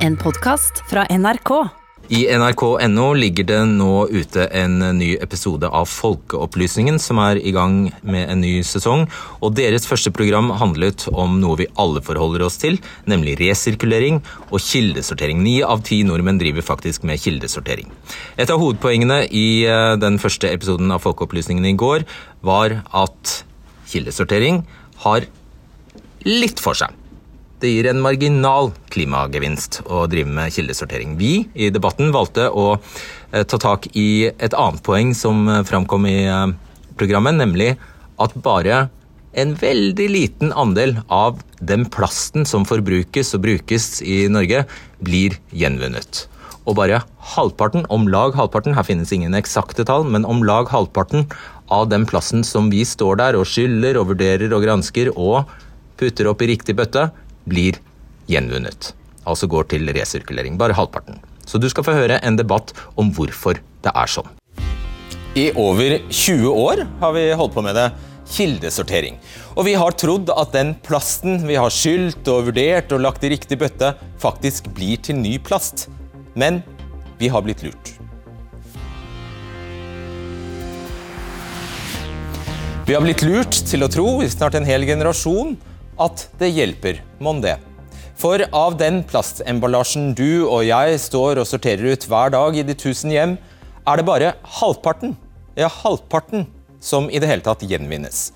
En podkast fra NRK. I nrk.no ligger det nå ute en ny episode av Folkeopplysningen, som er i gang med en ny sesong. Og deres første program handlet om noe vi alle forholder oss til, nemlig resirkulering og kildesortering. Ni av ti nordmenn driver faktisk med kildesortering. Et av hovedpoengene i eh, den første episoden av Folkeopplysningen i går var at kildesortering har litt for seg. Det gir en marginal klimagevinst å drive med kildesortering. Vi i debatten valgte å eh, ta tak i et annet poeng som eh, framkom i eh, programmet, nemlig at bare en veldig liten andel av den plasten som forbrukes og brukes i Norge, blir gjenvunnet. Og bare halvparten, om lag halvparten, her finnes ingen eksakte tall, men om lag halvparten av den plassen som vi står der og skyller og vurderer og gransker og putter opp i riktig bøtte, blir gjenvunnet. Altså går til resirkulering. Bare halvparten. Så du skal få høre en debatt om hvorfor det er sånn. I over 20 år har vi holdt på med det. Kildesortering. Og vi har trodd at den plasten vi har skylt og vurdert og lagt i riktig bøtte, faktisk blir til ny plast. Men vi har blitt lurt. Vi har blitt lurt til å tro, i snart en hel generasjon, at det hjelper, mon det. For av den plastemballasjen du og jeg står og sorterer ut hver dag i de tusen hjem, er det bare halvparten, ja halvparten, som i det hele tatt gjenvinnes.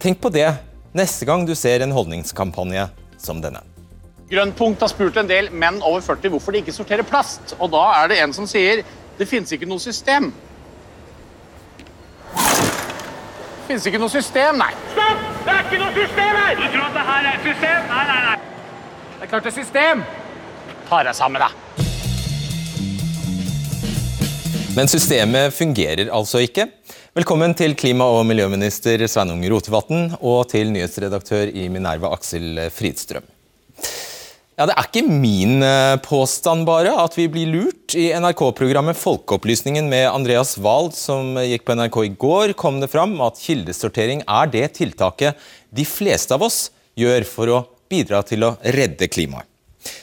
Tenk på det neste gang du ser en holdningskampanje som denne. Grønnpunkt har spurt en del menn over 40 hvorfor de ikke sorterer plast. Og da er det en som sier det finnes ikke noe system. Det finnes ikke noe system, nei. Stopp! Det er ikke noe system her! Du tror at det her er et system? Nei, nei, nei. Det er klart det er system. Ta deg sammen, da. Men systemet fungerer altså ikke. Velkommen til klima- og miljøminister Sveinung Rotevatn og til nyhetsredaktør i Minerva Aksel Fridstrøm. Ja, Det er ikke min eh, påstand bare at vi blir lurt. I NRK-programmet Folkeopplysningen med Andreas Wahl, som gikk på NRK i går, kom det fram at kildesortering er det tiltaket de fleste av oss gjør for å bidra til å redde klimaet.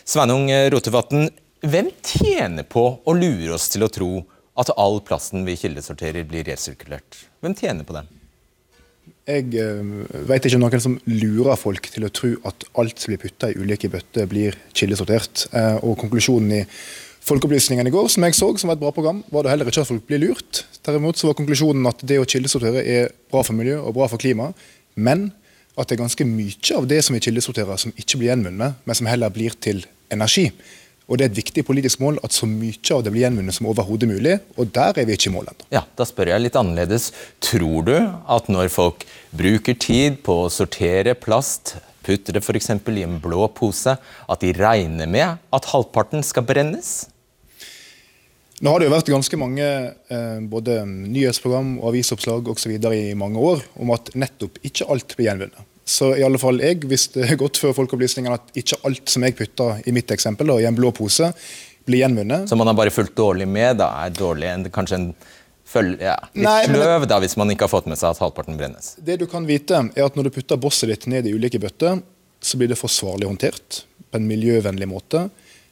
Sveinung Rotevatn, hvem tjener på å lure oss til å tro at all plasten vi kildesorterer, blir resirkulert? Hvem tjener på det? Jeg uh, vet ikke noen som lurer folk til å tro at alt som blir putta i ulike bøtter, blir kildesortert. Uh, og konklusjonen i Folkeopplysningen i går, som jeg så, som var et bra program, var det heller ikke at folk blir lurt. Derimot så var konklusjonen at det å kildesortere er bra for miljø og bra for klima, men at det er ganske mye av det som vi kildesorterer som ikke blir gjenvunnet, men som heller blir til energi. Og Det er et viktig politisk mål at så mye av det blir gjenvunnet som overhodet mulig, og der er vi ikke i mål ennå. Ja, da spør jeg litt annerledes. Tror du at når folk bruker tid på å sortere plast, putter det f.eks. i en blå pose, at de regner med at halvparten skal brennes? Nå har det jo vært ganske mange eh, både nyhetsprogram og avisoppslag videre i mange år om at nettopp ikke alt blir gjenvunnet. Så i alle fall jeg visste godt før folkeopplysningene at ikke alt som jeg putta i mitt eksempel, da, i en blå pose, blir gjenvunnet. Så man har bare fulgt dårlig med? da er dårlig, kanskje en følge, ja, litt Nei, sløv da, hvis man ikke har fått med seg at halvparten brennes? Det du kan vite, er at når du putter bosset ditt ned i ulike bøtter, så blir det forsvarlig håndtert på en miljøvennlig måte.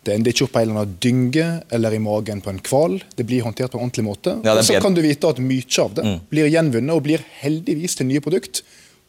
Det ender ikke opp på en eller annen dynge eller i magen på en hval. Det blir håndtert på en ordentlig måte. Ja, og så kan du vite at mye av det mm. blir gjenvunnet og blir heldigvis til nye produkt.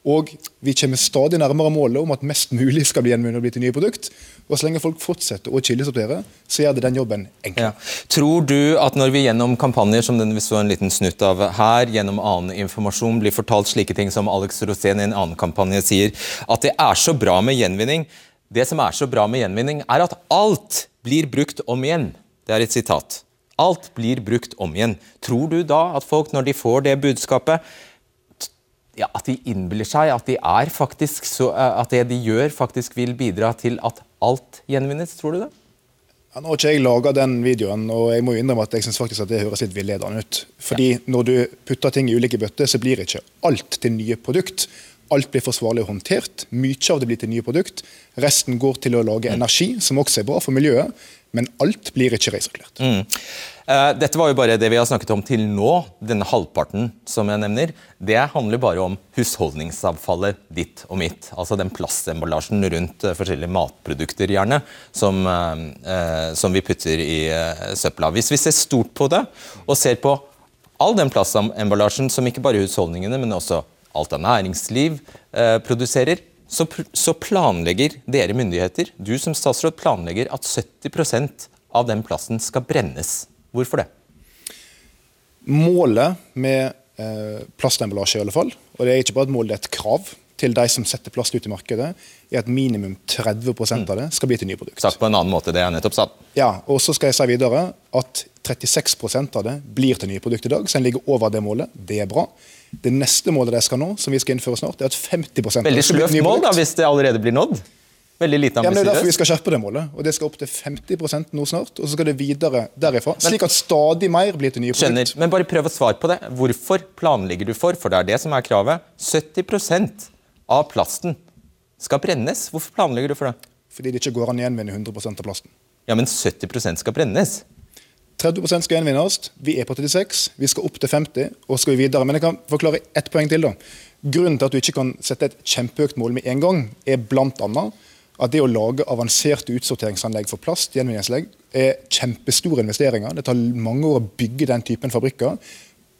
Og vi kommer stadig nærmere målet om at mest mulig skal bli gjenvunnet til nye produkt. Og så lenge folk fortsetter å kildesortere, så gjør det den jobben enklere. Ja. Tror du at når vi gjennom kampanjer som den vi så en liten snutt av her, gjennom annen informasjon blir fortalt slike ting som Alex Rosén i en annen kampanje sier, at det er så bra med gjenvinning, det som er så bra med gjenvinning, er at alt blir brukt om igjen. Det er et sitat. Alt blir brukt om igjen. Tror du da at folk, når de får det budskapet, ja, at de innbiller seg at, de er faktisk så, eh, at det de gjør, faktisk vil bidra til at alt gjenvinnes? Tror du det? Ja, nå har ikke jeg laga den videoen, og jeg må jo innrømme at jeg synes faktisk at det høres litt villedende ut. Fordi ja. når du putter ting i ulike bøtter, så blir ikke alt til nye produkt. Alt blir forsvarlig håndtert. Mye av det blir til nye produkt. Resten går til å lage energi, som også er bra for miljøet. men alt blir ikke resirkulert. Mm. Uh, dette var jo bare det vi har snakket om til nå. Denne halvparten som jeg nevner, det handler bare om husholdningsavfallet ditt og mitt. Altså den plastemballasjen rundt uh, forskjellige matprodukter, gjerne, som, uh, som vi putter i søpla. Hvis vi ser stort på det, og ser på all den plastemballasjen som ikke bare husholdningene, men også alt av næringsliv produserer, så, så, planlegger dere myndigheter, du som statsråd planlegger at 70% av den plasten skal brennes. Hvorfor det? Målet med eh, plastemballasje, i alle fall, og det er ikke bare et mål, det er et krav til de som setter plast ut i markedet, er at minimum 30% av det skal bli til nye produkter. Sagt på en annen måte, det jeg nettopp sa. Ja, og så skal jeg si videre at 36% av det blir til nye produkter i dag, så en ligger over det målet. Det er bra. Det neste målet de skal nå, som vi skal innføre snart, er at 50% Veldig sløvt mål, da, hvis det allerede blir nådd? Veldig lite ambisiøst. Ja, men det er derfor vi skal skjerpe det målet. og Det skal opp til 50% nå snart. Og så skal det videre derifra. Slik at stadig mer blir til nye produkt. Skjønner, men bare prøv å svare på det. Hvorfor planlegger du for, for det er det som er kravet, 70% av plasten skal brennes? Hvorfor planlegger du for det? Fordi det ikke går an å gjenvinne 100% av plasten. Ja, men 70% skal brennes? 30% skal gjenvinnes. Vi er på 36, vi skal opp til 50 og skal vi videre. Men jeg kan forklare ett poeng til. da. Grunnen til at du ikke kan sette et kjempeøkt mål med en gang, er bl.a. at det å lage avanserte utsorteringsanlegg for plast, gjenvinningsanlegg, er kjempestore investeringer. Det tar mange år å bygge den typen fabrikker.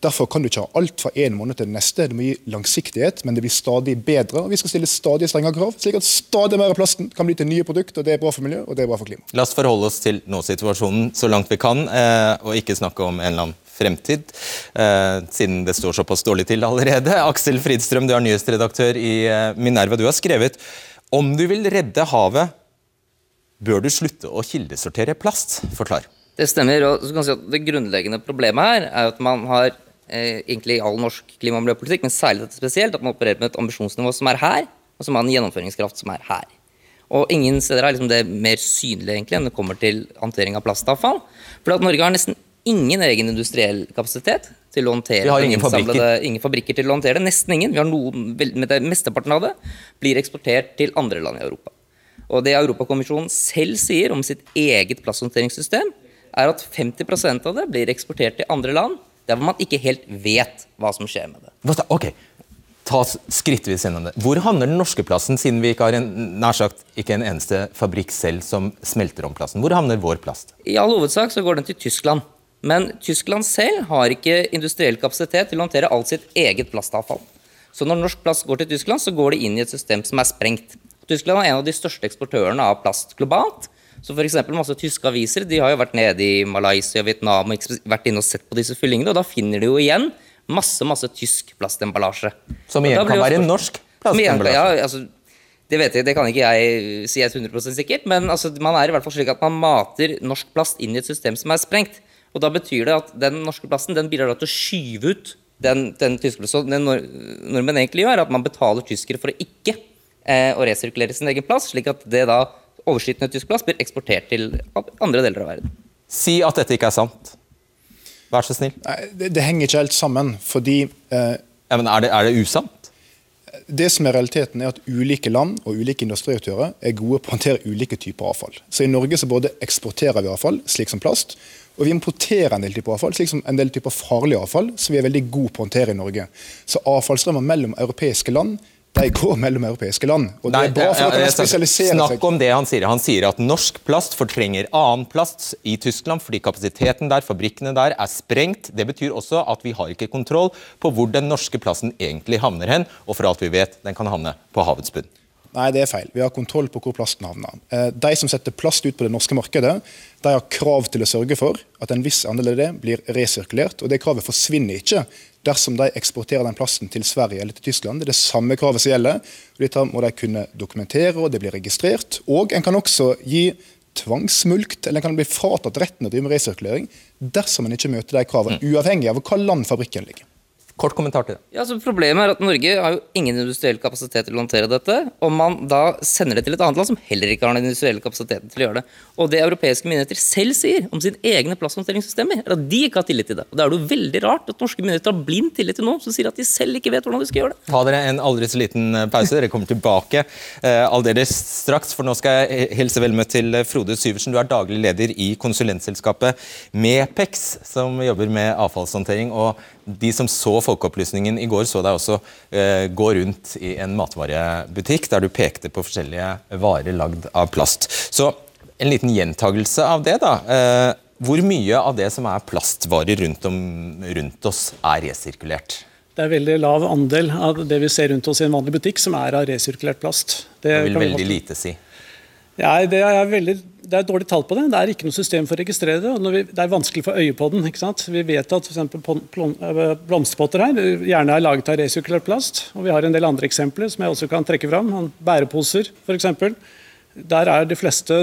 Derfor kan du ikke ha alt fra en måned til den neste. Det må gi langsiktighet, men det blir stadig bedre. og Vi skal stille stadig strengere krav, slik at stadig mer av plasten kan bli til nye produkter. Det er bra for miljø og det er bra for klima. La oss forholde oss til nå-situasjonen så langt vi kan, eh, og ikke snakke om en eller annen fremtid, eh, siden det står såpass dårlig til allerede. Aksel Fridstrøm, du er nyhetsredaktør i eh, Minerva. Du har skrevet om du vil redde havet, bør du slutte å kildesortere plast. Forklar. Det stemmer. og si Det grunnleggende problemet her er at man har eh, egentlig i all norsk klima- og miljøpolitikk, men særlig dette spesielt, at man opererer med et ambisjonsnivå som er her, og som har en gjennomføringskraft som er her. Og ingen steder er liksom det mer synlig egentlig enn det kommer til håndtering av plastavfall. For at Norge har nesten ingen egen industriell kapasitet til å håndtere Vi har ingen fabrikker. ingen fabrikker til å håndtere det. Nesten ingen. Vi har noen, med det Mesteparten av det blir eksportert til andre land i Europa. Og det Europakommisjonen selv sier om sitt eget plasthåndteringssystem, er at 50% av det blir eksportert til andre land der hvor man ikke helt vet hva som skjer med det. Ok, Ta skrittvis gjennom det. Hvor handler den norske plassen, siden vi ikke har en, nær sagt, ikke en eneste fabrikk selv som smelter om plassen? Hvor havner vår plast? I all hovedsak så går den til Tyskland. Men Tyskland selv har ikke industriell kapasitet til å håndtere alt sitt eget plastavfall. Så når norsk plast går til Tyskland, så går det inn i et system som er sprengt. Tyskland er en av de største eksportørene av plast globalt. Så f.eks. masse tyske aviser de har jo vært nede i Malaysia og Vietnam og vært inne og sett på disse fyllingene, og da finner de jo igjen masse masse tysk plastemballasje. Som igjen kan være norsk plastemballasje? Ja, altså, det vet jeg, det kan ikke jeg si 100% sikkert, men altså, man er i hvert fall slik at man mater norsk plast inn i et system som er sprengt. Og da betyr det at den norske plassen den bidrar til å skyve ut den, den tyske Så Det nordmenn egentlig gjør, er at man betaler tyskere for å ikke eh, å resirkulere sin egen plass, slik at det da overskytende tysk plass blir eksportert til andre deler av verden. Si at dette ikke er sant. Vær så snill. Nei, det, det, henger ikke helt sammen, fordi eh, ja, men er det, er det usant? Det som er realiteten er at Ulike land og ulike industriaktører er gode på å håndtere ulike typer avfall. Så I Norge så både eksporterer vi avfall, slik som plast, og vi importerer en del typer avfall, slik som en del typer farlig avfall, som vi er veldig gode på å håndtere i Norge. Så avfallsstrømmer mellom europeiske land de går mellom europeiske land. og det er bra for at de spesialiserer seg. Snakk om det han sier. Han sier at norsk plast fortrenger annen plast i Tyskland fordi kapasiteten der, fabrikkene der, er sprengt. Det betyr også at vi har ikke kontroll på hvor den norske plasten egentlig havner hen, og for alt vi vet, den kan havne på havets bunn. Nei, det er feil. Vi har kontroll på hvor plasten havner. Eh, de som setter plast ut på det norske markedet, de har krav til å sørge for at en viss andel av det blir resirkulert. og Det kravet forsvinner ikke dersom de eksporterer den plasten til Sverige eller til Tyskland. Det er det samme kravet som gjelder. og Dette må de kunne dokumentere, og det blir registrert. Og en kan også gi tvangsmulkt, eller en kan bli fratatt retten til å drive med resirkulering dersom en ikke møter de kravene, mm. uavhengig av hva land fabrikken ligger. Kort kommentar til det. Ja, så Problemet er at Norge har jo ingen industriell kapasitet til å håndtere dette. Og man da sender det til et annet land som heller ikke har den industrielle kapasiteten til å gjøre det. Og det europeiske myndigheter selv sier om sine egne plasthåndteringssystemer, er at de ikke har tillit til det. Og Da er det jo veldig rart at norske myndigheter har blind tillit til noen som sier at de selv ikke vet hvordan de skal gjøre det. Ta dere en aldri så liten eh, pause. Dere kommer tilbake eh, aldeles straks. For nå skal jeg hilse vel møtt til Frode Syversen. Du er daglig leder i konsulentselskapet Mepex, som jobber med avfallshåndtering. og de som så Folkeopplysningen i går, så deg også eh, gå rundt i en matvarebutikk der du pekte på forskjellige varer lagd av plast. Så en liten gjentagelse av det, da. Eh, hvor mye av det som er plastvarer rundt, om, rundt oss, er resirkulert? Det er veldig lav andel av det vi ser rundt oss i en vanlig butikk som er av resirkulert plast. Det, det vil veldig lite si. Ja, det, er veldig, det er et dårlig tall på det. Det er ikke noe system for å registrere det. og vi, Det er vanskelig å få øye på den. ikke sant? Vi vet at for eh, blomsterpotter her gjerne er laget av resirkulert plast. og Vi har en del andre eksempler som jeg også kan trekke fram. Bæreposer f.eks. Der er de fleste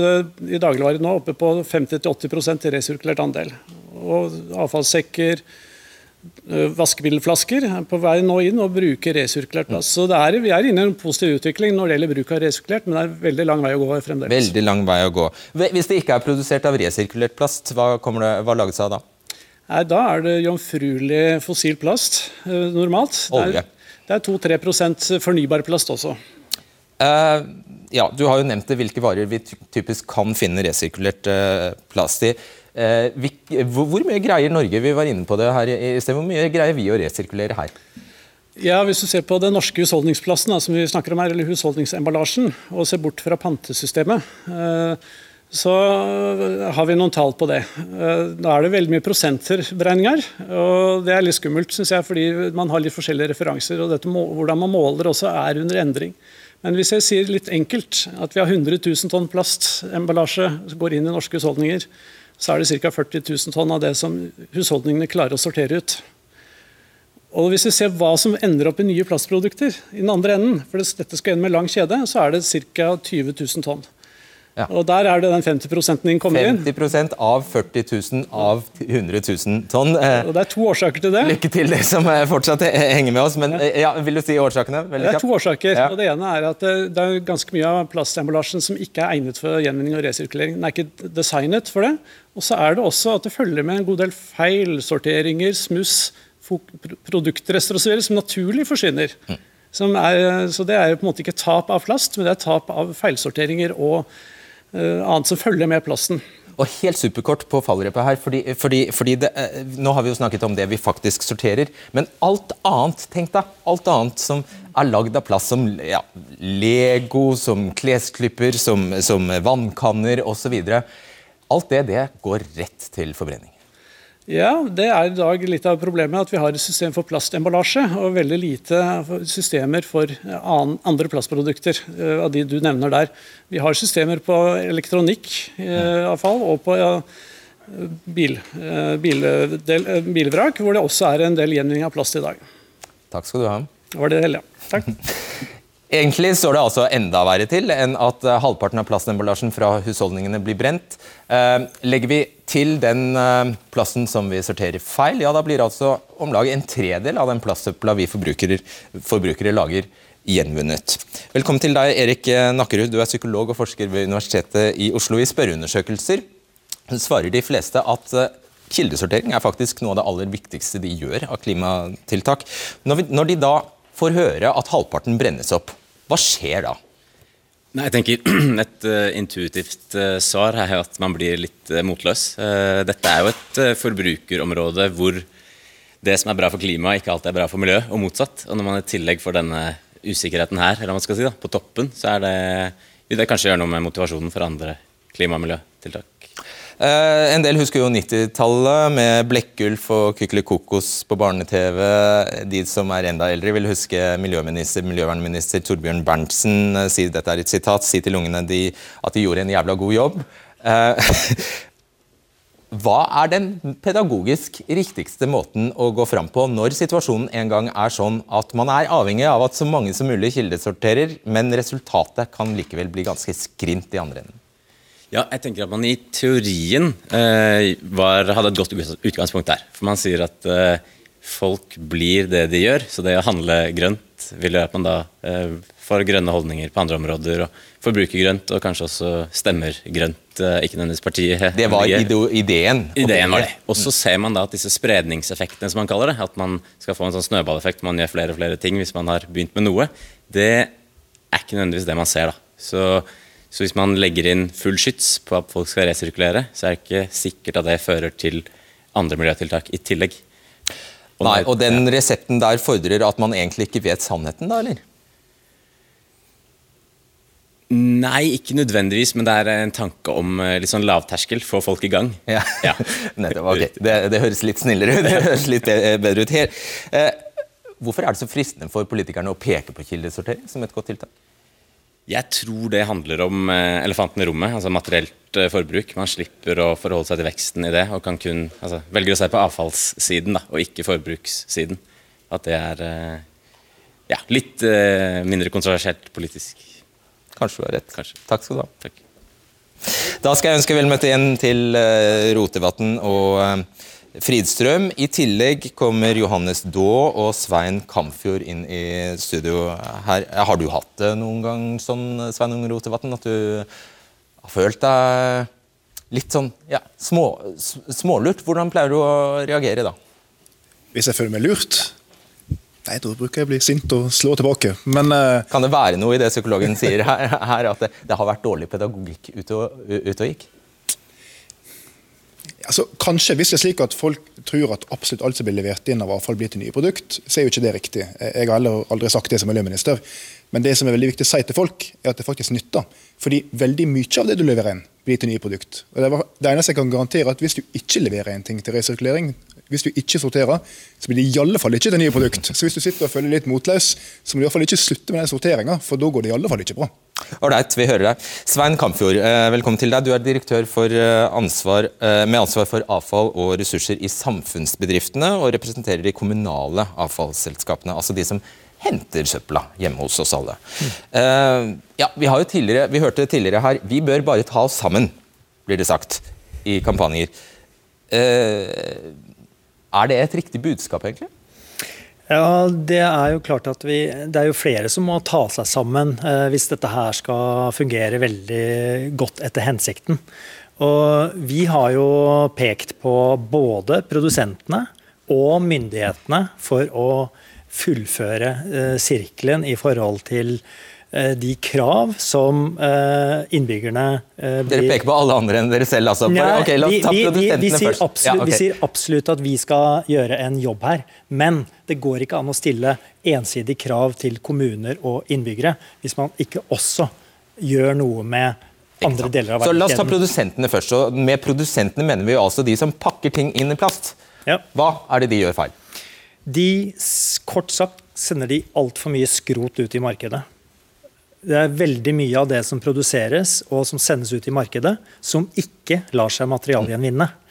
i dagligvare nå oppe på 50-80 resirkulert andel. Og avfallssekker, Eh, vaskemiddelflasker på vei nå inn og bruker resirkulert plast. Så er, Vi er inne i en positiv utvikling når det gjelder bruk av resirkulert, men det er veldig lang vei å gå fremdeles. Veldig lang vei å gå. Hvis det ikke er produsert av resirkulert plast, hva, det, hva lages det av da? Nei, Da er det jomfruelig fossil plast eh, normalt. Olje. Det er, er 2-3 fornybar plast også. Uh, ja, Du har jo nevnt det, hvilke varer vi typisk kan finne resirkulert uh, plast i. Eh, hvor mye greier Norge vi var inne på det her i sted, hvor mye greier vi å resirkulere her? Ja, Hvis du ser på den norske husholdningsplassen da, som vi snakker om her, eller husholdningsemballasjen, og ser bort fra pantesystemet, eh, så har vi noen tall på det. Eh, da er det veldig mye prosentberegninger. og Det er litt skummelt, synes jeg, fordi man har litt forskjellige referanser. og dette, Hvordan man måler også er under endring. Men hvis jeg sier litt enkelt at vi har 100 000 tonn plastemballasje som går inn i norske husholdninger, så er det ca. 40 000 tonn av det som husholdningene klarer å sortere ut. Og Hvis vi ser hva som ender opp i nye plastprodukter i den andre enden, for dette skal inn med lang kjede, så er det ca. 20 000 tonn. Ja. Og Der er det den 50 din kommer inn. 50 av 40 000 av 100 000 tonn. Eh, og Det er to årsaker til det. Lykke til, det som eh, fortsatt henger med oss. Men ja, Vil du si årsakene? det er to årsaker. Og Det ene er at det er ganske mye av plastemballasjen som ikke er egnet for gjenvinning og resirkulering. Den er ikke designet for det. Og så er det også at det følger med en god del feilsorteringer, smuss, produktrester osv. som naturlig forsvinner. Mm. Er, så det er jo på en måte ikke tap av plast, men det er tap av feilsorteringer og annet som følger med plasten. Og helt superkort på fallrepet her, fordi, fordi, fordi det, eh, Nå har vi jo snakket om det vi faktisk sorterer, men alt annet tenk deg, alt annet som er lagd av plast, som ja, Lego, som klesklipper, som, som vannkanner osv. Alt det, det går rett til forbrenning. Ja, det er i dag litt av problemet at vi har et system for plastemballasje og veldig lite systemer for andre plastprodukter eh, av de du nevner der. Vi har systemer på elektronikkavfall og på bil, bildel, bil, bilvrak, hvor det også er en del gjenvinning av plast i dag. Takk skal du ha. Det var det hele. Takk. Egentlig står det altså enda verre til enn at eh, halvparten av plastemballasjen fra husholdningene blir brent. Eh, legger vi til den eh, plasten som vi sorterer feil, ja da blir altså om lag en tredel av den plastsøpla vi forbrukere, forbrukere lager, gjenvunnet. Velkommen til deg, Erik Nakkerud. Du er psykolog og forsker ved Universitetet i Oslo. I spørreundersøkelser svarer de fleste at kildesortering er faktisk noe av det aller viktigste de gjør av klimatiltak. Når, vi, når de da får høre at halvparten brennes opp. Hva skjer da? Nei, jeg tenker Et uh, intuitivt uh, svar er at man blir litt uh, motløs. dette er jo et forbrukerområde hvor det som er bra for klimaet, ikke alltid er bra for miljøet, og motsatt. Og når man i tillegg får denne usikkerheten her, eller hva man skal si da, på toppen, så er det, vil det kanskje gjøre noe med motivasjonen for andre klima- og miljøtiltak. Uh, en del husker jo 90-tallet med Blekkulf og Kykelikokos på barne-TV. De som er enda eldre, vil huske miljøminister, miljøvernminister Torbjørn Berntsen uh, si dette er et sitat, si til ungene de, at de gjorde en jævla god jobb. Uh, hva er den pedagogisk riktigste måten å gå fram på når situasjonen en gang er sånn at man er avhengig av at så mange som mulig kildesorterer, men resultatet kan likevel bli ganske skrint i andre enden? Ja, jeg tenker at man i teorien eh, var, hadde et godt utgangspunkt der. For man sier at eh, folk blir det de gjør. Så det å handle grønt vil gjøre at man da eh, får grønne holdninger på andre områder, og forbruker grønt, og kanskje også stemmer grønt. eh, ikke nødvendigvis partiet. Det var ide ideen. Ideen var det. Og så ser man da at disse spredningseffektene, som man kaller det, at man skal få en sånn snøballeffekt, man gjør flere og flere ting hvis man har begynt med noe, det er ikke nødvendigvis det man ser. da. Så, så hvis man legger inn full skyts på at folk skal resirkulere, så er det ikke sikkert at det fører til andre miljøtiltak i tillegg. Nei, og den resepten der fordrer at man egentlig ikke vet sannheten, da, eller? Nei, ikke nødvendigvis, men det er en tanke om eh, litt sånn lavterskel, få folk i gang. Ja, Ja. nettopp. Ok, det, det høres litt snillere ut. Det høres litt bedre ut her. Eh, hvorfor er det så fristende for politikerne å peke på kildesortering som et godt tiltak? Jeg tror det handler om eh, elefanten i rommet, altså materielt eh, forbruk. Man slipper å forholde seg til veksten i det, og kan kun altså, velger å se på avfallssiden da, og ikke forbrukssiden. At det er eh, ja, litt mindre kontroversielt politisk. Kanskje du har rett. Kanskje. Takk skal du ha. Takk. Da skal jeg ønske vel møtt igjen til Rotevatn og Fridstrøm. I tillegg kommer Johannes Daae og Svein Kamfjord inn i studio her. Har du hatt det noen gang sånn, Svein Unge Rotevatn, at du har følt deg litt sånn ja, små, smålurt? Hvordan pleier du å reagere da? Hvis jeg føler meg lurt, nei, da bruker jeg å bli sint og slå tilbake. Men uh... Kan det være noe i det psykologen sier her, her at det, det har vært dårlig pedagogikk ute og, ute og gikk? Altså, kanskje hvis det er slik at folk tror at absolutt alt som blir levert inn av avfall, blir til nye produkt, så er jo ikke det riktig. Jeg har heller aldri sagt det som miljøminister. Men det som er veldig viktig å si til folk, er at det faktisk nytter. Fordi veldig mye av det du leverer inn, blir til nye produkt. Og det, var, det eneste jeg kan garantere, er at hvis du ikke leverer en ting til resirkulering, hvis du ikke sorterer, så blir det i alle fall ikke til nye produkt. Så hvis du sitter og føler litt motløs, så må du i hvert fall ikke slutte med den sorteringa, for da går det i alle fall ikke bra. Ålreit, vi hører deg. Svein Kamfjord, eh, velkommen til deg. Du er direktør eh, ansvar, eh, med ansvar for avfall og ressurser i samfunnsbedriftene, og representerer de kommunale avfallsselskapene, altså de som henter søpla hjemme hos oss alle. Mm. ja, vi, har jo vi hørte tidligere her vi bør bare ta oss sammen, blir det sagt i kampanjer. Er det et riktig budskap, egentlig? Ja, Det er jo klart at vi, det er jo flere som må ta seg sammen eh, hvis dette her skal fungere veldig godt etter hensikten. Og Vi har jo pekt på både produsentene og myndighetene for å fullføre eh, sirkelen i forhold til eh, de krav som eh, innbyggerne eh, Dere peker på alle andre enn dere selv, altså. Nei, okay, vi, vi, vi, sier absolutt, Ja, okay. vi sier absolutt at vi skal gjøre en jobb her. Men det går ikke an å stille ensidig krav til kommuner og innbyggere hvis man ikke også gjør noe med andre deler av Så la oss ta produsentene først. Så med produsentene mener vi altså de som pakker ting inn i plast. Ja. Hva er det de gjør feil? De, kort sagt, sender de altfor mye skrot ut i markedet. Det er veldig mye av det som produseres og som sendes ut i markedet, som ikke lar seg materialgjenvinne. Eh,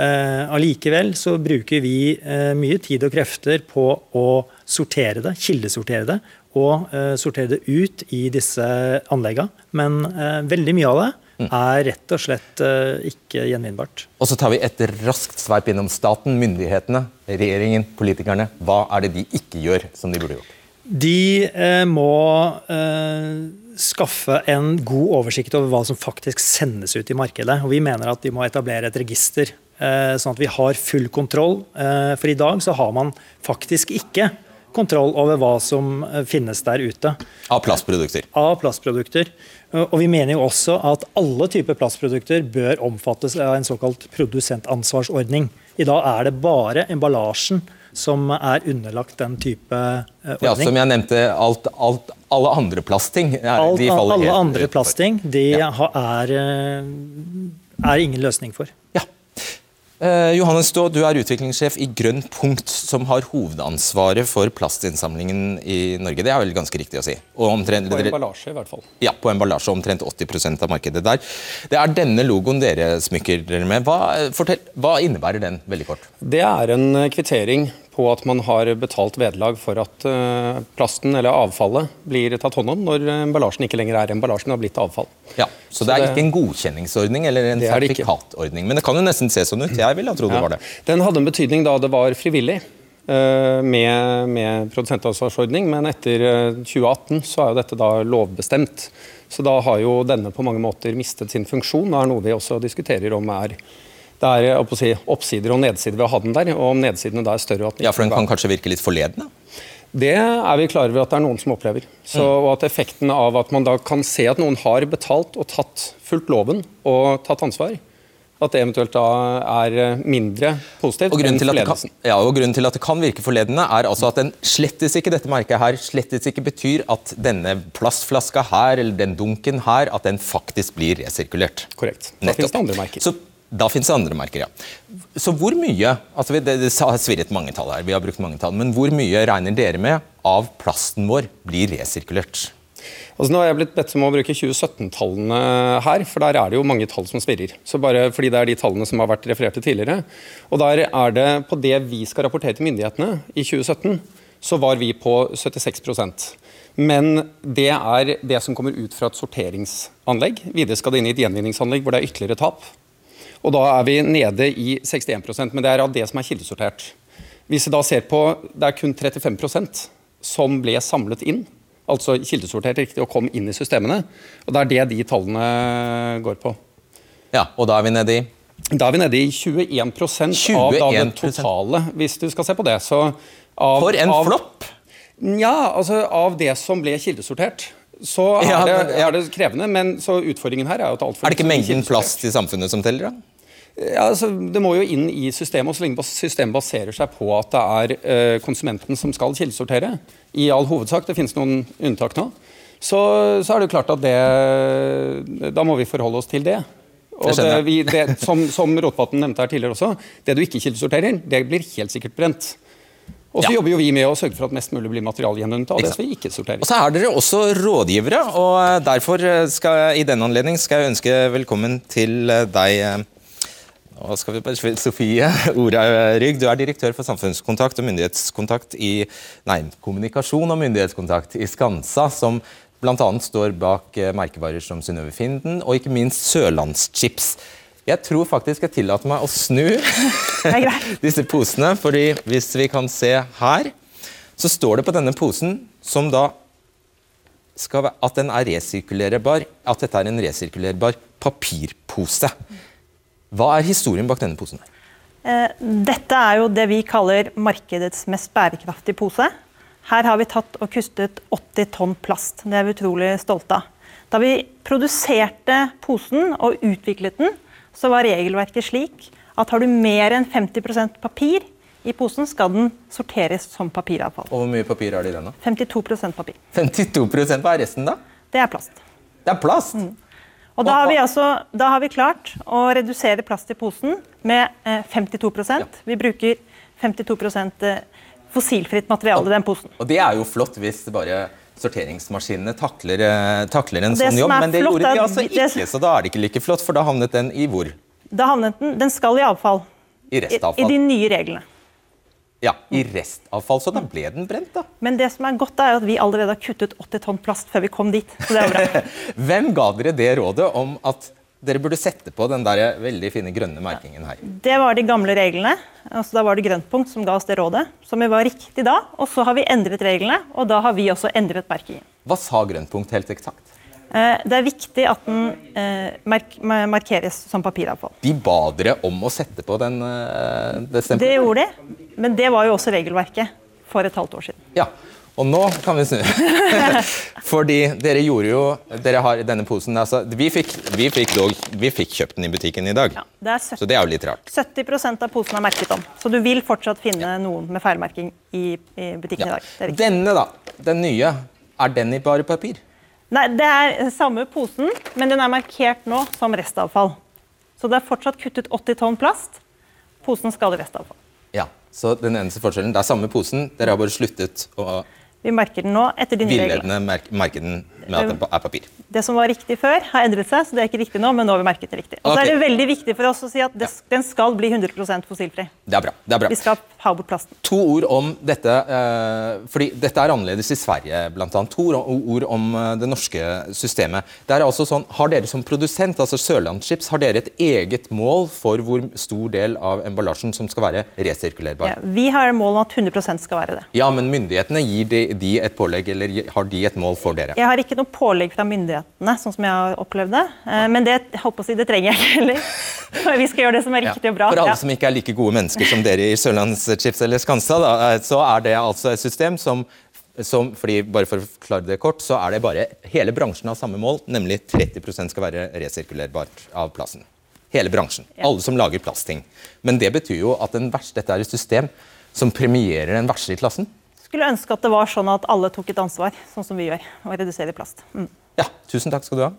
Allikevel så bruker vi eh, mye tid og krefter på å sortere det, kildesortere det, og eh, sortere det ut i disse anleggene. Men eh, veldig mye av det er rett og slett eh, ikke gjenvinnbart. Og så tar vi et raskt sveip innom staten, myndighetene, regjeringen, politikerne. Hva er det de ikke gjør som de burde gjort? De eh, må eh, skaffe en god oversikt over hva som faktisk sendes ut i markedet. Og vi mener at de må etablere et register, eh, sånn at vi har full kontroll. Eh, for i dag så har man faktisk ikke kontroll over hva som eh, finnes der ute Av plastprodukter. av plastprodukter. Eh, Og vi mener jo også at alle typer plastprodukter bør omfattes av en såkalt produsentansvarsordning. I dag er det bare emballasjen som er underlagt den type ordning. Ja, som jeg nevnte, alt, alt, alle andre plastting. de faller alle andre plastting de er, eh, er ingen løsning for. Ja. Eh, Johannes Stå, du er utviklingssjef i Grønn punkt, som har hovedansvaret for plastinnsamlingen i Norge. Det er vel ganske riktig å si? Omtrent, På emballasje, i hvert fall. Ja, på emballasje. Omtrent 80% av markedet der. Det er denne logoen dere smykker dere med. Hva, fortell, hva innebærer den, veldig kort? Det er en kvittering på at man har betalt vederlag for at eh, plasten eller avfallet blir tatt hånd om når emballasjen ikke lenger er emballasjen og har blitt avfall. Ja, Så det er ikke en godkjenningsordning eller en Det er det sertifikatordning. Men det kan jo nesten se sånn ut. Jeg ville ha trodd det var det. Den hadde en betydning da det var frivillig. eh, med, med produsentansvarsordning, men etter eh, 2018 så er jo dette da lovbestemt. Så da har jo denne på mange måter mistet sin funksjon. Det er noe vi også diskuterer om er det er si, oppsider og nedsider ved å ha den der, og om nedsidene da er større. Ja, for den kan kanskje virke litt forledende? det er vi klar over at det er noen som opplever. Så, Mm. og at effekten av at man da kan se at noen har betalt og tatt fulgt loven og tatt ansvar, at det eventuelt da er mindre positivt Og enn forledelsen. kan, ja, og grunnen til at det kan virke forledende, er altså at den slettes ikke dette merket her, slettes ikke betyr at denne plastflaska her, eller den dunken her, at den faktisk blir resirkulert. Korrekt. Da finnes det andre merker. Så da finnes det andre merker, ja. Så hvor mye altså Det, det har svirret mange tall her, vi har brukt mange tall, men hvor mye regner dere med av plasten vår blir resirkulert? Altså, nå har jeg blitt bedt om å bruke 2017-tallene her, for der er det jo mange tall som svirrer. Så bare fordi det er de tallene som har vært referert til tidligere. Og der er det på det vi skal rapportere til myndighetene i 2017, så var vi på 76% Men det er det som kommer ut fra et sorteringsanlegg. Videre skal det inn i et gjenvinningsanlegg hvor det er ytterligere tap. Og da er vi nede i 61% men det er av det som er kildesortert. Hvis vi da ser på, Det er kun 35% som ble samlet inn, altså kildesortert riktig og kom inn i systemene. og Det er det de tallene går på. Ja, Og da er vi nede i Da er vi nede i 21 av da det totale, hvis du skal se på det. Så av, For en av, flopp! Ja, altså av det som ble kildesortert. Så er, Ja, det, men- ja. er det krevende, men så utfordringen her er jo at altfor Er det ikke mengden plast i samfunnet som teller, da? Ja, altså, det må jo inn i systemet, og så lenge systemet baserer seg på at det er eh, konsumenten som skal kildesortere, i all hovedsak, det finnes noen unntak nå, så, så er det jo klart at det Da må vi forholde oss til det. Og Det vi, det, som, som Rotevatn nevnte her tidligere også, det du ikke kildesorterer, det blir helt sikkert brent. Og så Ja. jobber jo vi med å sørge for at mest mulig blir materialgjenvunnet Og det skal vi ikke sorterer. Og så er dere også rådgivere, og derfor skal jeg, i denne anledning skal jeg ønske velkommen til deg, hva skal vi bare, Sofie Orhaug. Du er direktør for samfunnskontakt og myndighetskontakt i Nei, kommunikasjon og myndighetskontakt i Skansa, som bl.a. står bak eh, merkevarer som Synnøve Finden og ikke minst Sørlandschips. Jeg tror faktisk jeg tillater meg å snu disse posene, fordi hvis vi kan se her, så står det på denne posen, som da skal være, at den er resirkulerbar, at dette er en resirkulerbar papirpose. Hva er historien bak denne posen? Eh, Dette er jo det vi kaller markedets mest bærekraftige pose. Her har vi tatt og kustet 80 tonn plast. Det er vi utrolig stolte av. Da vi produserte posen og utviklet den, så var regelverket slik at har du mer enn 50% papir i posen, skal den sorteres som papiravfall. Og hvor mye papir er det i den? da? 52% papir. 52 Hva er resten, da? Det er plast. Det er plast! Og da har, vi altså, da har vi klart å redusere plast i posen med eh, 52% Vi bruker 52 eh, fossilfritt materiale i den posen. Og det er jo flott hvis bare sorteringsmaskinene takler, eh, takler en sånn jobb, men det flott gjorde de altså ikke, så da er det ikke like flott, for da havnet den i hvor? Da havnet den, den skal i avfall. I I, restavfall. I de nye reglene. Ja, i restavfall, så da ble den brent, da. Men det som er godt, er at vi allerede har kuttet 80 tonn plast før vi kom dit. Så det er bra. Hvem ga dere det rådet om at dere burde sette på den der veldig fine grønne merkingen her? Det var de gamle reglene. Altså, da var det Grøntpunkt som ga oss det rådet, som vi var riktig da. Og så har vi endret reglene, og da har vi også endret merkingen. Hva sa Grøntpunkt helt eksakt? Eh, Det er viktig at den eh, mark markeres som papiravfall. De ba dere om å sette på den, det det Det gjorde de, men det var jo også regelverket for et halvt år siden. Ja, og nå kan vi snu. Fordi dere gjorde jo Dere har denne posen altså, vi, fikk, vi, fikk dog, vi fikk kjøpt den i butikken i dag, Det er 70, så det er jo litt rart. 70% av posen er merket om, så du vil fortsatt finne noen med feilmerking i, i butikken i dag. Det. Denne, da, den nye, er den i bare papir? Nei, Det er samme posen, men den er markert nå som restavfall. Så det er fortsatt kuttet 80 tonn plast. Posen skal i restavfall. Ja, så den eneste forskjellen, Det er samme posen, dere har bare sluttet å Vi merker den nå etter de nye reglene. Villedende merke, merke den med at den er papir. Det som var riktig før, har endret seg, så det er ikke riktig nå, men nå har vi merket det riktig. Og så okay. er det veldig viktig for oss å si at det, den skal bli 100% fossilfri. Det er bra. det er bra. Vi skal ha bort plasten. To ord om dette, eh, fordi dette er annerledes i Sverige, annet. To ord- ord om eh, det norske systemet. Det er altså sånn, Har dere som produsent, altså Sørlandschips, har dere et eget mål for hvor stor del av emballasjen som skal være resirkulerbar? Ja, vi har mål om at 100% skal være det. Ja, men myndighetene gir de, de et pålegg, eller har de et mål for dere? Jeg har ikke noe pålegg fra myndighetene, sånn som jeg har opplevd det. Eh, Men det, holdt på å si, det trenger jeg ikke heller. Vi skal gjøre det som er riktig og bra. For alle Ja. som ikke er like gode mennesker som dere i Sørlandschips eller Skansa, da, eh, så er det altså et system som, som fordi Bare for å forklare det kort, så er det bare hele bransjen har samme mål, nemlig 30% skal være resirkulerbart av plassen. Hele bransjen. Alle som lager plastting. Men det betyr jo at den verste, dette er et system som premierer den verste i klassen. Skulle ønske at det var sånn at alle tok et ansvar, sånn som vi gjør, og redusere plast. Mm. Ja, tusen takk skal du ha.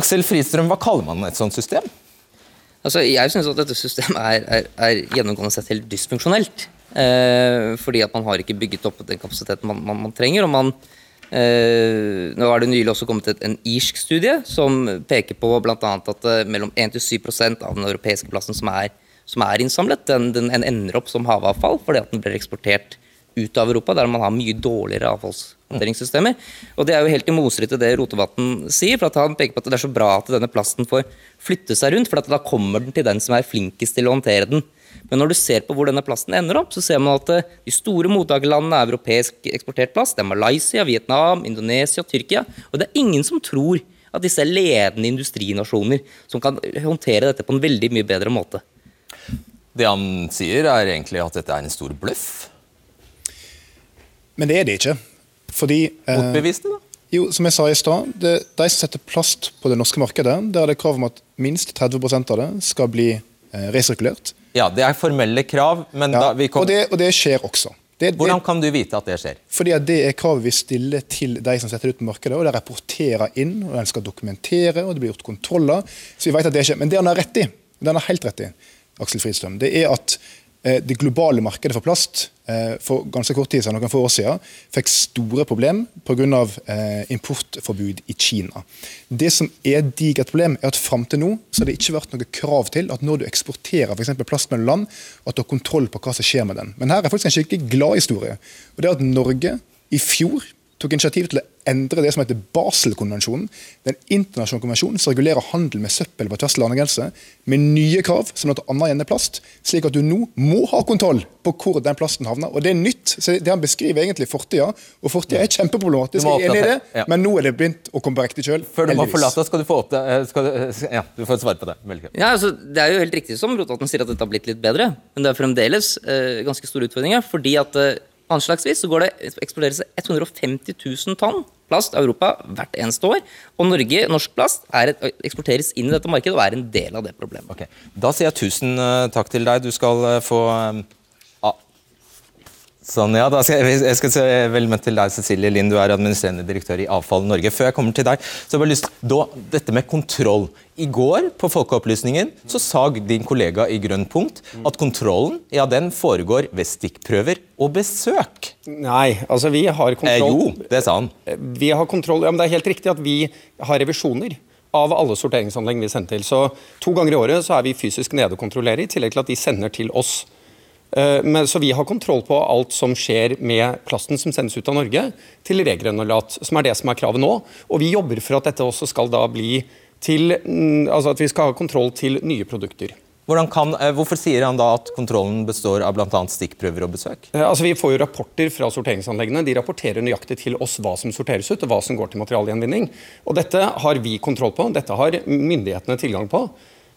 Aksel Fristrøm, hva kaller man et sånt system? Altså, jeg syns at dette systemet er, er, er gjennomgående sett helt dysfunksjonelt. Eh, fordi at man har ikke bygget opp den kapasiteten man, man, man trenger. og man eh, nå er det nylig også kommet et, en irsk studie som peker på blant annet at eh, mellom 1-7% av den europeiske plassen som er, som er innsamlet, den, den ender opp som havavfall fordi at den blir eksportert ut av Europa, der man har mye dårligere avfallshåndteringssystemer. Og Det er jo helt i motstrid til det Rotevatn sier, for han peker på at det er så bra at denne plasten får flytte seg rundt, for da kommer den til den som er flinkest til å håndtere den. Men når du ser på hvor denne plasten ender opp, så ser man at eh, de store mottakerlandene er europeisk eksportert plast. Det er Malaysia, Vietnam, Indonesia, Tyrkia. Og det er ingen som tror at disse er ledende industrinasjoner som kan håndtere dette på en veldig mye bedre måte. Det han sier, er egentlig at dette er en stor bløff. Men det er det ikke. Fordi eh, Motbevis det, da? Jo, som jeg sa i stad, det- de som setter plast på det norske markedet, der er det krav om at minst 30% av det skal bli eh, resirkulert. Ja, det er formelle krav, men da vi kom... og, det, og det skjer også. Det, Hvordan kan du vite at det skjer? Fordi Det er kravet vi stiller til de som setter det ut på markedet. og De rapporterer inn, og de skal dokumentere, og det blir gjort kontroller. Så vi vet at det skjer. Men det han har rett i, det han har helt rett i, Aksel Fridstrøm, det er at det globale markedet for plast eh, for ganske kort tid siden, noen få år siden, fikk store problem pga. Eh, importforbud i Kina. Det som er et digert problem, er at fram til nå så har det ikke vært noe krav til at når du eksporterer for plast mellom land, at du har kontroll på hva som skjer med den. Men her er faktisk en skikkelig glad historie. Og det er at Norge i fjor tok initiativ til å endre det som heter Basel-konvensjonen. Den internasjonale konvensjonen som regulerer handel med søppel på tvers av landegrenser, med nye krav som bl.a. gjelder plast, slik at du nå må ha kontroll på hvor den plasten havner. Og Det er nytt. så Det han beskriver egentlig fortida, og fortida er kjempeproblematisk, jeg er enig i det, ja. men nå er det begynt å komme på riktig kjøl. Før du må forlate oss, skal du få opp det. eh, Skal du, eh, ja, du får svare på det. Ja, altså, Det er jo helt riktig som Rotaten sier at dette har blitt litt bedre, men det er fremdeles uh, ganske store utfordringer. fordi at eh, anslagsvis så går det eksporteres 150 000 tonn plast av Europa hvert eneste år. Og Norge, norsk plast et, eksporteres inn i dette markedet og er en del av det problemet. Okay. Da sier jeg tusen eh, takk til deg. Du skal eh, få eh. Sånn, ja. Da skal jeg, jeg skal se vel møtt til deg, Cecilie Lind. Du er administrerende direktør i Avfall Norge. Før jeg kommer til deg, så har jeg bare lyst da, Dette med kontroll. I går på Folkeopplysningen så sa din kollega i Grønn punkt at kontrollen ja, den foregår ved stikkprøver og besøk. Nei, altså vi har kontroll Eh, jo, det sa han. Vi har kontroll, ja, men Det er helt riktig at vi har revisjoner av alle sorteringsanlegg vi sender til. Så To ganger i året så er vi fysisk nede og kontrollerer, i tillegg til at de sender til oss. Eh, Men, så vi har kontroll på alt som skjer med plasten som sendes ut av Norge, til regranulat, som er det som er kravet nå. Og vi jobber for at dette også skal da bli til mm, Altså at vi skal ha kontroll til nye produkter. Kan, eh, hvorfor sier han da at kontrollen består av bl.a. stikkprøver og besøk? Eh, Altså Vi får jo rapporter fra sorteringsanleggene. De rapporterer nøyaktig til oss hva som sorteres ut, og hva som går til materialgjenvinning. Og Dette har vi kontroll på, dette har myndighetene tilgang på.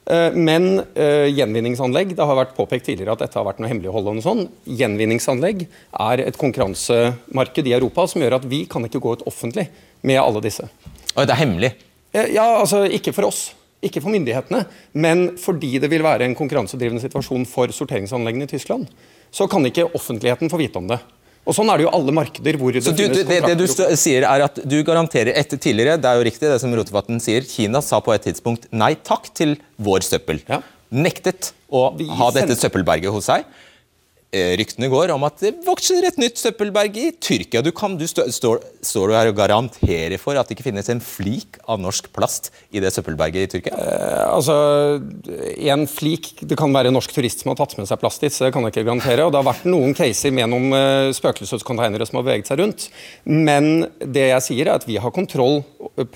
Eh, Men uh, gjenvinningsanlegg, det har vært påpekt tidligere at dette har vært noe hemmelighold. og noe sånt. Gjenvinningsanlegg er et konkurransemarked i Europa som gjør at vi kan ikke gå ut offentlig med alle disse. Og det er hemmelig? Eh, Ja, altså Ikke for oss, ikke for myndighetene, men fordi det vil være en konkurransedrivende situasjon for sorteringsanleggene i Tyskland, så kan ikke offentligheten få vite om det. Og Sånn er det jo alle markeder hvor det Så du, finnes det, det du kontrakter. sier er at du garanterer etter tidligere, det er jo riktig det som Rotevatn sier, Kina sa på et tidspunkt nei takk til vår søppel. Nektet å Vi ha dette søppelberget hos seg. Eh, ryktene går om at det vokser et nytt søppelberg i Tyrkia. Du kan, du stå, står, står du her og garanterer for at det ikke finnes en flik av norsk plast i det søppelberget i Tyrkia? Eh, altså, En flik Det kan være en norsk turist som har tatt med seg plast dit, så det kan jeg ikke garantere. og Det har vært noen caser med noen spøkelsescontainere som har beveget seg rundt. Men det jeg sier er at vi har kontroll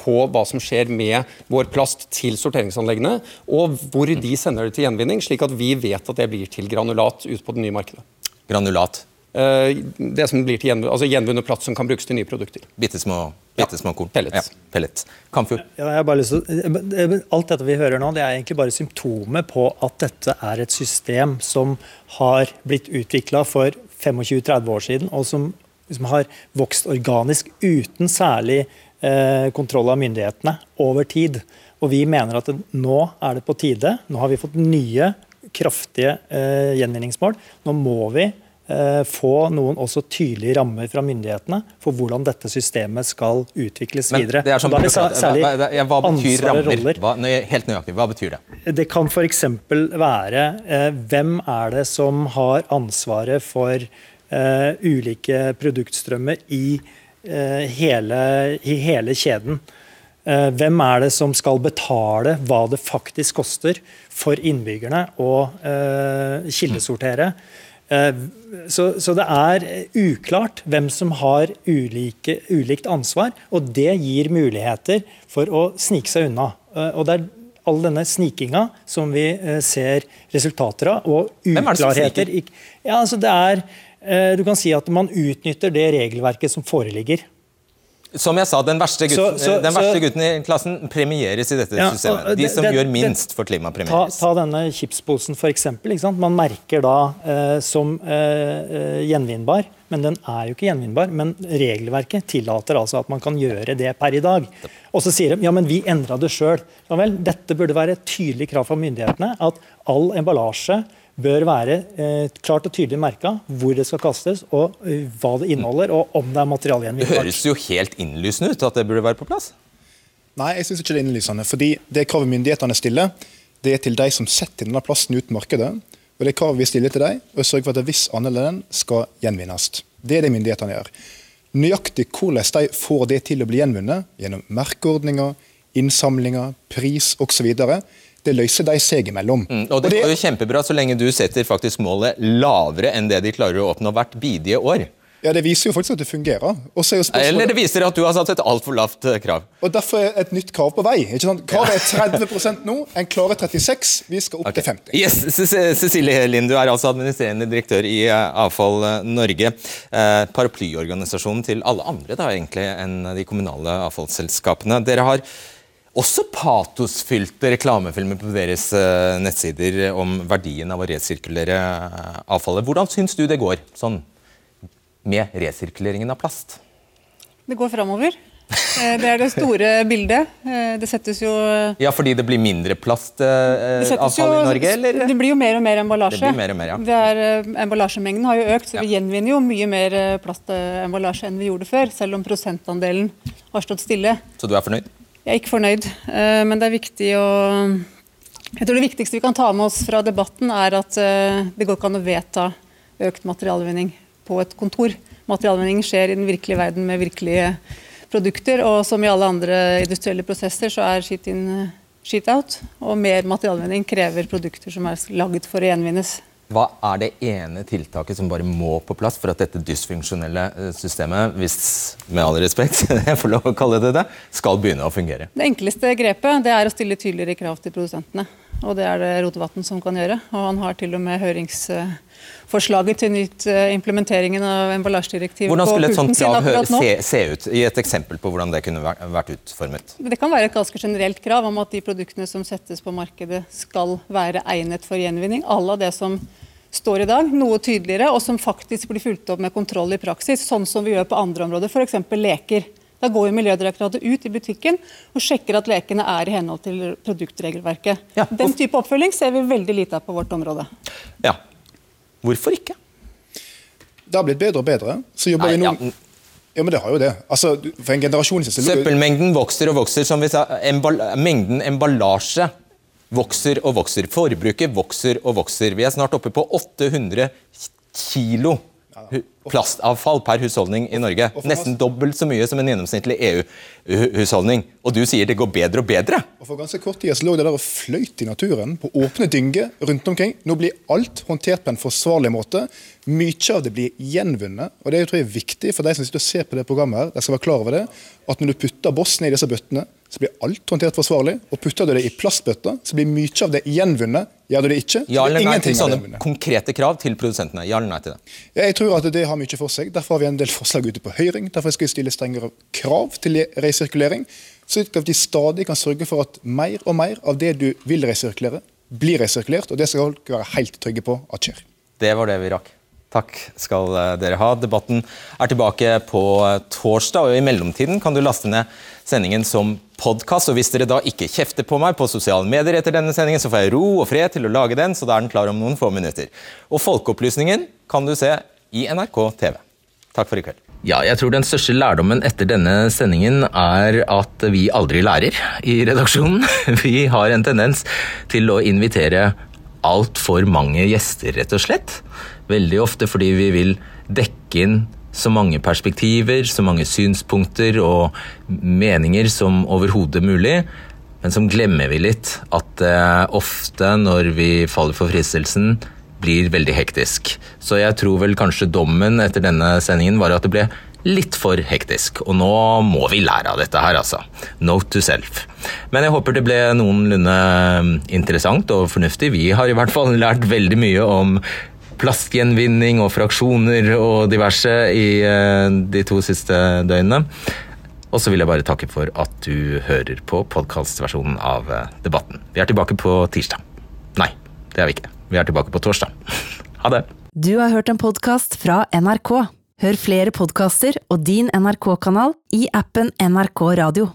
på hva som skjer med vår plast til sorteringsanleggene, og hvor de sender det til gjenvinning, slik at vi vet at det blir til granulat ut på det nye markedet. Granulat? Eh, det som blir til gjenvunnet, altså gjenvunnet plast som kan brukes til nye produkter. Bittesmå, bittesmå bitte små korn? Pellets. Ja, pellets. Kamfjord? Ja, jeg har bare lyst til, alt dette vi hører nå, det er egentlig bare symptomet på at dette er et system som har blitt utvikla for 25-30 år siden, og som, som, har vokst organisk uten særlig eh, kontroll av myndighetene over tid. Og vi mener at det, nå er det på tide. Nå har vi fått nye kraftige eh, gjenvinningsmål. Nå må vi eh, få noen også tydelige rammer fra myndighetene for hvordan dette systemet skal utvikles Men videre. Det er sånn, da er det særlig hva, hva, hva betyr rammer? Hva, nøy, helt nøyaktig, hva betyr det? Det kan f.eks. være eh, hvem er det som har ansvaret for eh, ulike produktstrømmer i, eh, hele, i hele kjeden. Eh, hvem er det som skal betale hva det faktisk koster for innbyggerne å eh, kildesortere? Eh, så, så, det er uklart hvem som har ulike, ulikt ansvar, og det gir muligheter for å snike seg unna. Og det er all denne snikinga som vi ser resultater av, og uklarheter. Ja, altså det er, du kan si at man utnytter det regelverket som foreligger. Som jeg sa, Den verste gutten, så, så, den verste gutten i klassen premieres i dette ja, systemet. De som det, gjør minst det, for klima, premieres. Ta, ta denne chipsposen, f.eks. Man merker da eh, som eh, gjenvinnbar, men den er jo ikke gjenvinnbar. Men regelverket tillater altså at man kan gjøre det per i dag. Og så sier de ja, men vi endra det sjøl. Ja vel, dette burde være et tydelig krav fra myndighetene at all emballasje bør være eh, klart og tydelig merka hvor det skal kastes, og uh, hva det inneholder, og om det er materialgjenvinnbart. Det høres jo helt innlysende ut at det burde være på plass? Nei, jeg syns ikke det er innlysende. fordi det kravet myndighetene stiller, det er til de som setter denne plasten ut markedet. Og det kravet vi stiller til dem, er å sørge for at en viss andel av den skal gjenvinnes. Det er det myndighetene gjør. Nøyaktig hvordan de får det til å bli gjenvunnet, gjennom merkeordninger, innsamlinger, pris osv., det løser de seg imellom. Mm, og Det er jo kjempebra så lenge du setter faktisk målet lavere enn det de klarer å oppnå hvert bidige år. Ja, Det viser jo faktisk at det fungerer. Eller det viser at du har satt et altfor lavt eh, krav. Og Derfor er et nytt krav på vei. ikke sant? Kravet er 30 nå, en klarer 36, vi skal opp okay. til 50. Yes, Cecilie Lind, du er altså administrerende direktør i eh, Avfall Norge. Eh, paraplyorganisasjonen til alle andre da, egentlig enn de kommunale avfallsselskapene. Dere har også patosfylte reklamefilmer på deres nettsider om verdien av å resirkulere avfallet. Hvordan syns du det går? sånn med resirkuleringen av plast? Det går framover. Eh, det er det store bildet. Eh, det settes jo Ja, fordi det blir mindre plastavfall i Norge, eller? Det blir jo mer og mer emballasje. Det blir mer og mer, ja. Er, eh, emballasjemengden har jo økt, så ja. vi gjenvinner jo mye mer plastemballasje enn vi gjorde før. Selv om prosentandelen har stått stille. Så du er fornøyd? Jeg er ikke fornøyd, men det er viktig å jeg tror Det viktigste vi kan ta med oss fra debatten, er at det går ikke an å vedta økt materialvinning på et kontor. Materialvinning skjer i den virkelige verden med virkelige produkter. Og som i alle andre industrielle prosesser, så er shit in, shit out. Og mer materialvinning krever produkter som er laget for å gjenvinnes. Hva er det ene tiltaket som bare må på plass for at dette dysfunksjonelle eh, systemet, hvis med all respekt jeg får lov å kalle det det, skal begynne å fungere? Det enkleste grepet det er å stille tydeligere krav til produsentene. Og det er det Rotevatn som kan gjøre. Og han har til og med hørings forslaget til nytt uh, implementeringen av emballasjedirektivet. Hvordan skulle et sånt krav se, se, ut? Gi et eksempel på hvordan det kunne vært utformet? Det kan være et ganske generelt krav om at de produktene som settes på markedet skal være egnet for gjenvinning. Alle det som står i dag, noe tydeligere, og som faktisk blir fulgt opp med kontroll i praksis, sånn som vi gjør på andre områder, f.eks. leker. Da går jo Miljødirektoratet ut i butikken og sjekker at lekene er i henhold til produktregelverket. Ja. Den type oppfølging ser vi veldig lite av på vårt område. Ja, Hvorfor ikke? Det har blitt bedre og bedre. Så jobber Nei, vi nå... Ja. Ja, men det har jo det. Altså, for en generasjon siden... Søppelmengden vokser og vokser. som vi sa. Emball mengden emballasje vokser og vokser. Forbruket vokser og vokser. Vi er snart oppe på 800 kilo plastavfall per husholdning i Norge. Nesten dobbelt så mye som en gjennomsnittlig EU-husholdning. Og du sier det går bedre og bedre. Og For ganske kort tid så lå det der og fløyt i naturen på åpne dynger rundt omkring. Nå blir alt håndtert på en forsvarlig måte. Mye av det blir gjenvunnet. og Det tror jeg er viktig for de som sitter og ser på det programmet. her, de skal være klar over det, At når du putter boss ned i disse bøttene, så blir alt håndtert forsvarlig. Og putter du det i plastbøtter, så blir mye av det gjenvunnet. Gjør du det ikke, Ja eller nei til sånne konkrete krav til produsentene? Ja eller nei til det? Jeg tror at det har mye for seg. Derfor har vi en del forslag ute på høring. Derfor skal vi stille strengere krav til resirkulering. Slik at vi stadig kan sørge for at mer og mer av det du vil resirkulere, blir resirkulert. Og det skal folk være helt trygge på at skjer. Det var det vi rakk. Takk skal eh, dere ha. Debatten er tilbake på eh, torsdag, og i mellomtiden kan du laste ned sendingen som podkast. Og hvis dere da ikke kjefter på meg på sosiale medier etter denne sendingen, så får jeg ro og fred til å lage den, så da er den klar om noen få minutter. Og Folkeopplysningen kan du se i NRK TV. Takk for i kveld. Ja, jeg tror den største lærdommen etter denne sendingen er at vi aldri lærer i redaksjonen. Vi har en tendens til å invitere altfor mange gjester, rett og slett. Veldig ofte fordi vi vil dekke inn så mange perspektiver, så mange synspunkter og meninger som overhodet mulig. Men så glemmer vi litt at det ofte, når vi faller for fristelsen, blir veldig hektisk. Så jeg tror vel kanskje dommen etter denne sendingen var at det ble litt for hektisk. Og nå må vi lære av dette her, altså. Note to self. Men jeg håper det ble noenlunde interessant og fornuftig. Vi har i hvert fall lært veldig mye om plastgjenvinning og fraksjoner og diverse i eh, de to siste døgnene. Og så vil jeg bare takke for at du hører på podkastversjonen av eh, debatten. Vi er tilbake på tirsdag. Nei, det er vi ikke. Vi er tilbake på torsdag. Ha det. Du har hørt en podkast fra NRK. Hør flere podkaster og din NRK-kanal i appen NRK Radio.